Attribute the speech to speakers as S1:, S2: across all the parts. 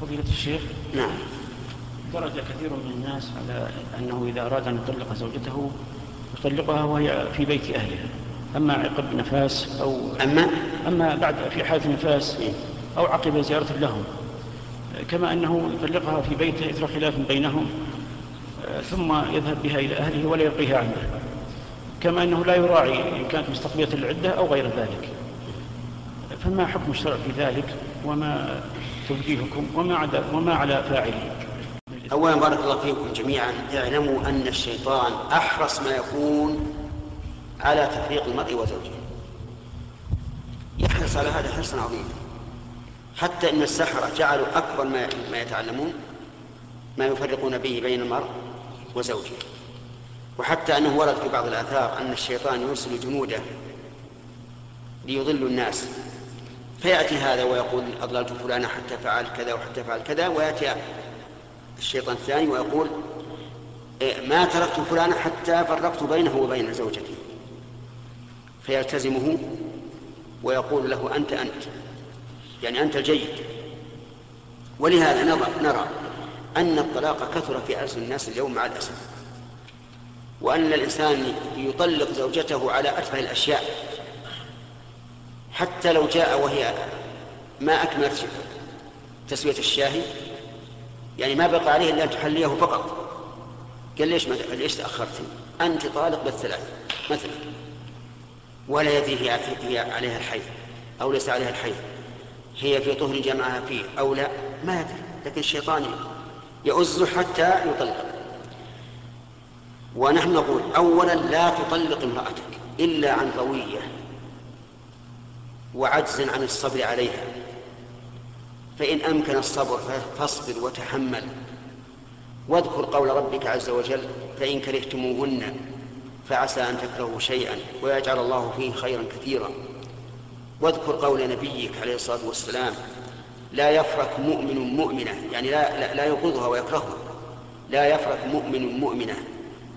S1: فضيلة الشيخ.
S2: نعم.
S1: درج كثير من الناس على أنه إذا أراد أن يطلق زوجته يطلقها وهي في بيت أهلها. أما عقب نفاس أو
S2: أما؟
S1: أما بعد في حالة نفاس أو عقب زيارة لهم. كما أنه يطلقها في بيته إثر خلاف بينهم ثم يذهب بها إلى أهله ولا يلقيها عنده كما أنه لا يراعي إن كانت مستقبلة العدة أو غير ذلك. فما حكم الشرع في ذلك؟ وما توجيهكم وما, عدا وما على فاعله
S2: أولا بارك الله فيكم جميعا. اعلموا أن الشيطان أحرص ما يكون على تفريق المرء وزوجه. يحرص على هذا حرصا عظيما. حتى إن السحرة جعلوا أكبر ما ما يتعلمون ما يفرقون به بين المرء وزوجه. وحتى أنه ورد في بعض الآثار أن الشيطان يرسل جنوده ليضلوا الناس. فيأتي هذا ويقول أضللت فلانا حتى فعل كذا وحتى فعل كذا ويأتي الشيطان الثاني ويقول إيه، ما تركت فلانا حتى فرقت بينه وبين زوجته فيلتزمه ويقول له أنت أنت يعني أنت الجيد. ولهذا نرى أن الطلاق كثر في ألسن الناس اليوم مع الأسف وأن الإنسان يطلق زوجته على أتفه الأشياء. حتى لو جاء وهي ما أكملت تسوية الشاهي يعني ما بقى عليه إلا أن تحليه فقط. قال ليش ما ليش تأخرتي؟ أنت طالق بالثلاث مثلا. ولا يدري هي, هي عليها الحيض أو ليس عليها الحيض. هي في طهر جمعها فيه أو لا؟ ما يدري لكن الشيطان يؤز حتى يطلق. ونحن نقول أولا لا تطلق امرأتك إلا عن روية. وعجز عن الصبر عليها. فإن أمكن الصبر فاصبر وتحمل. واذكر قول ربك عز وجل فإن كرهتموهن فعسى أن تكرهوا شيئا ويجعل الله فيه خيرا كثيرا. واذكر قول نبيك عليه الصلاة والسلام لا يفرك مؤمن مؤمنة يعني لا, لا, لا يبغضها ويكرهها. لا يفرك مؤمن مؤمنة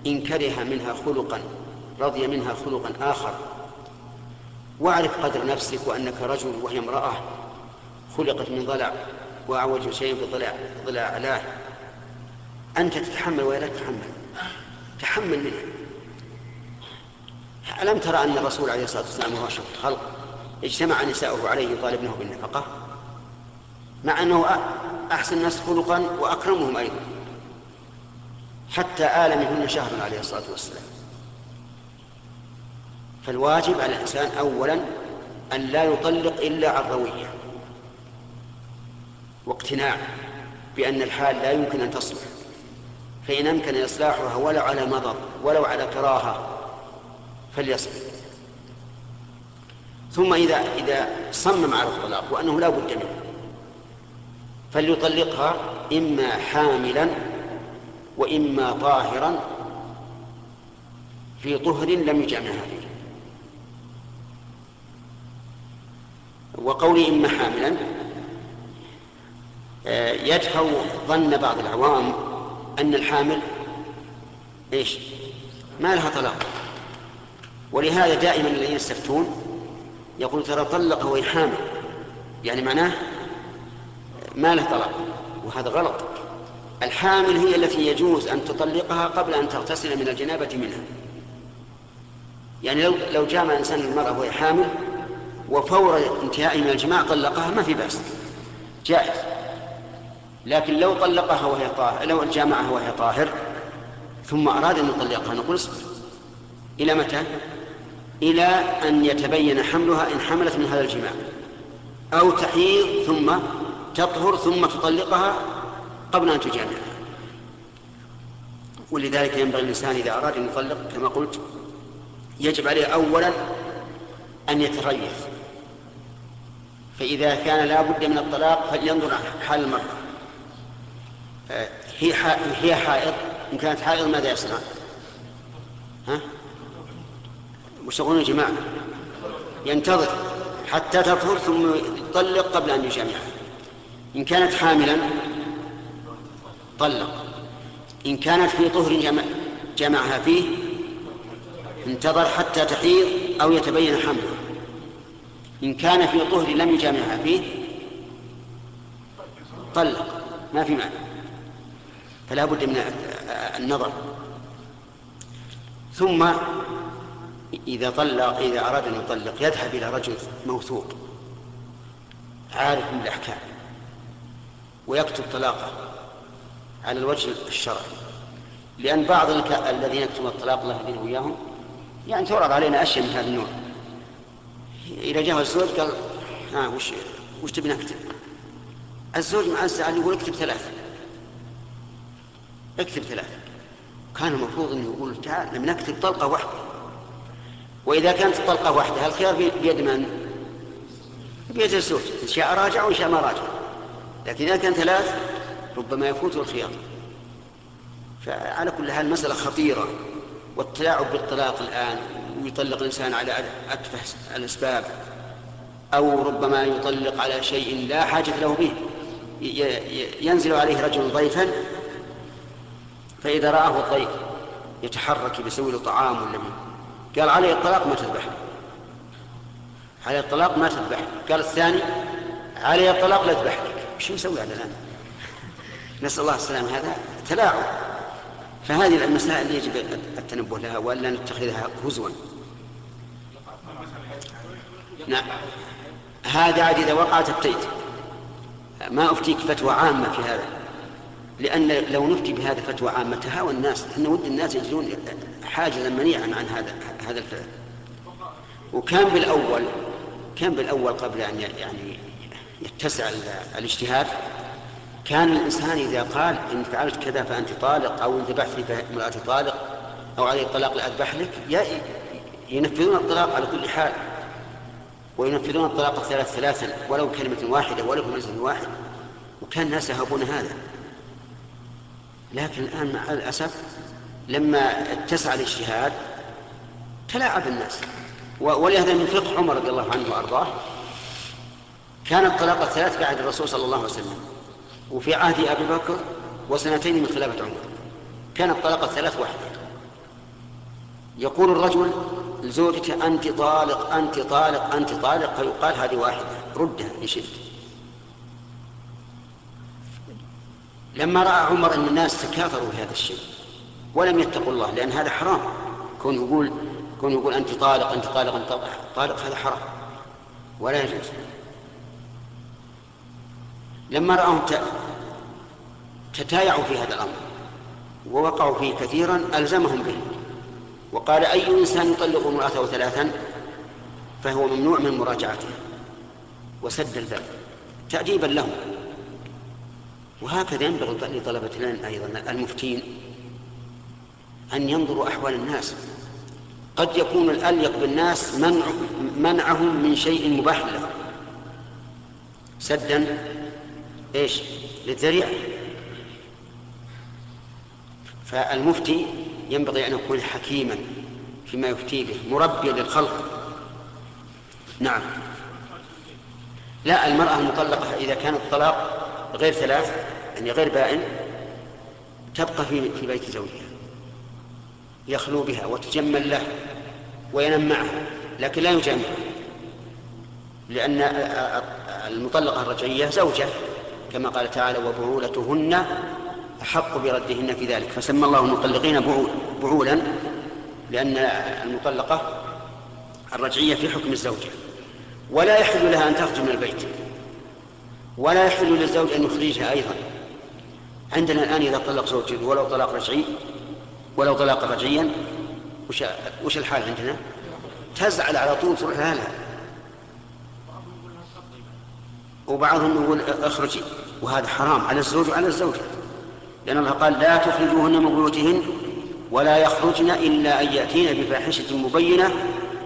S2: إن كره منها خلقا رضي منها خلقا آخر. واعرف قدر نفسك وأنك رجل وهي امرأة خلقت من ضلع وأعوج شيء في ضلع ضلع أعلاه أنت تتحمل ولا تتحمل؟ تحمل منها. ألم ترى أن الرسول عليه الصلاة والسلام وهو أشرف الخلق اجتمع نساؤه عليه يطالبنه بالنفقة مع أنه أحسن الناس خلقا وأكرمهم أيضا حتى آل منهن شهرا عليه الصلاة والسلام. فالواجب على الإنسان أولا أن لا يطلق إلا عن روية واقتناع بأن الحال لا يمكن أن تصلح فإن أمكن إصلاحها ولو على مضض ولو على كراهة فليصبر. ثم إذا إذا صمم على الطلاق وأنه لا بد منه فليطلقها إما حاملا وإما طاهرا في طهر لم يجامعها فيه. وقولي إما حاملا آه، يدفع ظن بعض العوام أن الحامل إيش؟ ما لها طلاق. ولهذا دائما الذين يستفتون يقول ترى طلق وهي حامل يعني معناه ما له طلاق وهذا غلط. الحامل هي التي يجوز أن تطلقها قبل أن تغتسل من الجنابة منها. يعني لو لو جامع إنسان المرأة وهي حامل وفور انتهاء من الجماع طلقها ما في بأس. جائز. لكن لو طلقها وهي طاهر لو جامعها وهي طاهر ثم أراد أن يطلقها نقول اصبر. إلى متى؟ إلى أن يتبين حملها إن حملت من هذا الجماع. أو تحيض ثم تطهر ثم تطلقها قبل أن تجامعها ولذلك ينبغي الإنسان إذا أراد أن يطلق كما قلت يجب عليه أولا أن يتريث. فإذا كان لا بد من الطلاق فلينظر حال المرأة. آه، هي هي حائض. إن كانت حائض ماذا يصنع؟ ها؟ وش يا جماعة؟ ينتظر حتى تطهر ثم يطلق قبل أن يجامعها. إن كانت حاملا طلق. إن كانت في طهر جمع جمعها فيه انتظر حتى تحيض أو يتبين حملها. إن كان في طهر لم يجامعها فيه طلق ما في معنى. فلا بد من النظر. ثم إذا طلق إذا أراد أن يطلق يذهب إلى رجل موثوق عارف بالأحكام ويكتب طلاقه على الوجه الشرعي. لأن بعض الذين يكتبون الطلاق الله يهدينا وإياهم يعني تعرض علينا أشياء من هذا النوع. إذا جاء الزوج قال ها وش وش تبي نكتب؟ الزوج مع الزعل يقول اكتب ثلاث اكتب ثلاث كان المفروض إنه يقول تعال لم نكتب طلقة واحدة. وإذا كانت الطلقه واحدة الخيار بيد من؟ بيد الزوج إن شاء راجع وإن شاء ما راجع. لكن إذا كان ثلاث ربما يفوته الخيار. فعلى كل حال مسألة خطيرة. والتلاعب بالطلاق الآن ويطلق الإنسان على اتفه الأسباب أو ربما يطلق على شيء لا حاجة له به. ينزل عليه رجل ضيفا فإذا رآه الضيف يتحرك بيسوي له طعام ولا قال عليه الطلاق ما تذبح. عليه الطلاق ما تذبح. قال الثاني عليه الطلاق لا تذبح لك. شو يسوي هذا الآن نسأل الله السلامة. هذا تلاعب. فهذه المسائل يجب التنبه لها وألا نتخذها هزوا. نعم. هذا عاد إذا وقعت التيت. ما أفتيك فتوى عامة في هذا. لأن لو نفتي بهذا فتوى عامة تهاوى الناس. أن ود الناس يجدون حاجزا منيعا عن هذا هذا الفعل. وكان بالأول كان بالأول قبل أن يعني يتسع الاجتهاد كان الإنسان إذا قال إن فعلت كذا فأنت طالق أو إن ذبحت فامرأتي طالق أو علي الطلاق لأذبح لك ينفذون الطلاق على كل حال. وينفذون الطلاق الثلاث ثلاثا ولو كلمة واحدة ولو كلمة واحدة. وكان الناس يهابون هذا. لكن الآن مع الأسف لما اتسع الاجتهاد تلاعب الناس. ولهذا من فقه عمر رضي الله عنه وأرضاه كان الطلاق الثلاث بعد الرسول صلى الله عليه وسلم. وفي عهد أبي بكر وسنتين من خلافة عمر. كان الطلاق الثلاث وحده يقول الرجل لزوجته أنت طالق أنت طالق أنت طالق فيقال هذه واحدة. ردها إن شئت. لما رأى عمر أن الناس تكاثروا في هذا الشيء ولم يتقوا الله لأن هذا حرام. كون يقول كون يقول أنت طالق أنت طالق أنت طالق هذا حرام. ولا يجوز. لما رأهم تتايعوا في هذا الأمر ووقعوا فيه كثيرا ألزمهم به. وقال أي إنسان يطلق امرأته ثلاثا فهو ممنوع من مراجعته. وسد الباب تأديبا له. وهكذا ينبغي لطلبة العلم أيضا المفتين أن ينظروا أحوال الناس. قد يكون الأليق بالناس منع منعهم من شيء مباح له. سدا إيش؟ للذريعة. فالمفتي ينبغي أن يكون حكيما فيما يفتي به مربيا للخلق. نعم. لا المرأة المطلقة إذا كان الطلاق غير ثلاث يعني غير بائن تبقى في في بيت زوجها. يخلو بها وتجمل له وينام معها لكن لا يجامع لأن المطلقة الرجعية زوجة. كما قال تعالى وبعولتهن أحق بردهن في ذلك فسمى الله المطلقين بعول بعولا لأن المطلقة الرجعية في حكم الزوجة ولا يحل لها أن تخرج من البيت. ولا يحل للزوج أن يخرجها أيضا. عندنا الآن إذا طلق زوجته ولو طلاق رجعي ولو طلاق رجعيا وش وش الحال عندنا؟ تزعل على طول تروح لها وبعضهم يقول اخرجي وهذا حرام على الزوج وعلى الزوجة. لأن الله قال لا تخرجوهن من بيوتهن ولا يخرجن إلا أن يأتين بفاحشة مبينة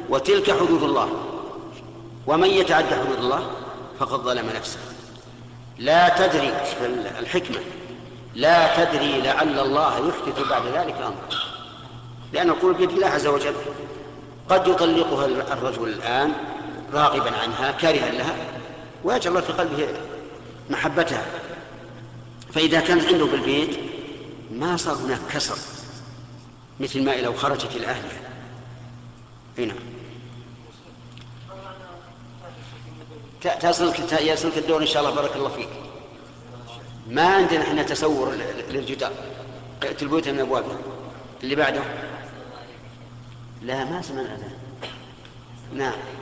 S2: وتلك حدود الله. ومن يتعدى حدود الله فقد ظلم نفسه. لا تدري الحكمة. لا تدري لعل الله يحدث بعد ذلك أمر لأن القول بيد الله عز وجل. قد يطلقها الرجل الآن راغبا عنها كارها لها. ويجعل الله في قلبه محبتها. فإذا كانت عنده بالبيت ما صار هناك كسر مثل ما لو خرجت إلى أهلها. هنا تصلك يصلك الدور إن شاء الله بارك الله فيك. ما عندنا إحنا تصور للجدار. البيوت من أبوابها. اللي بعده؟ لا ما سمعنا نعم.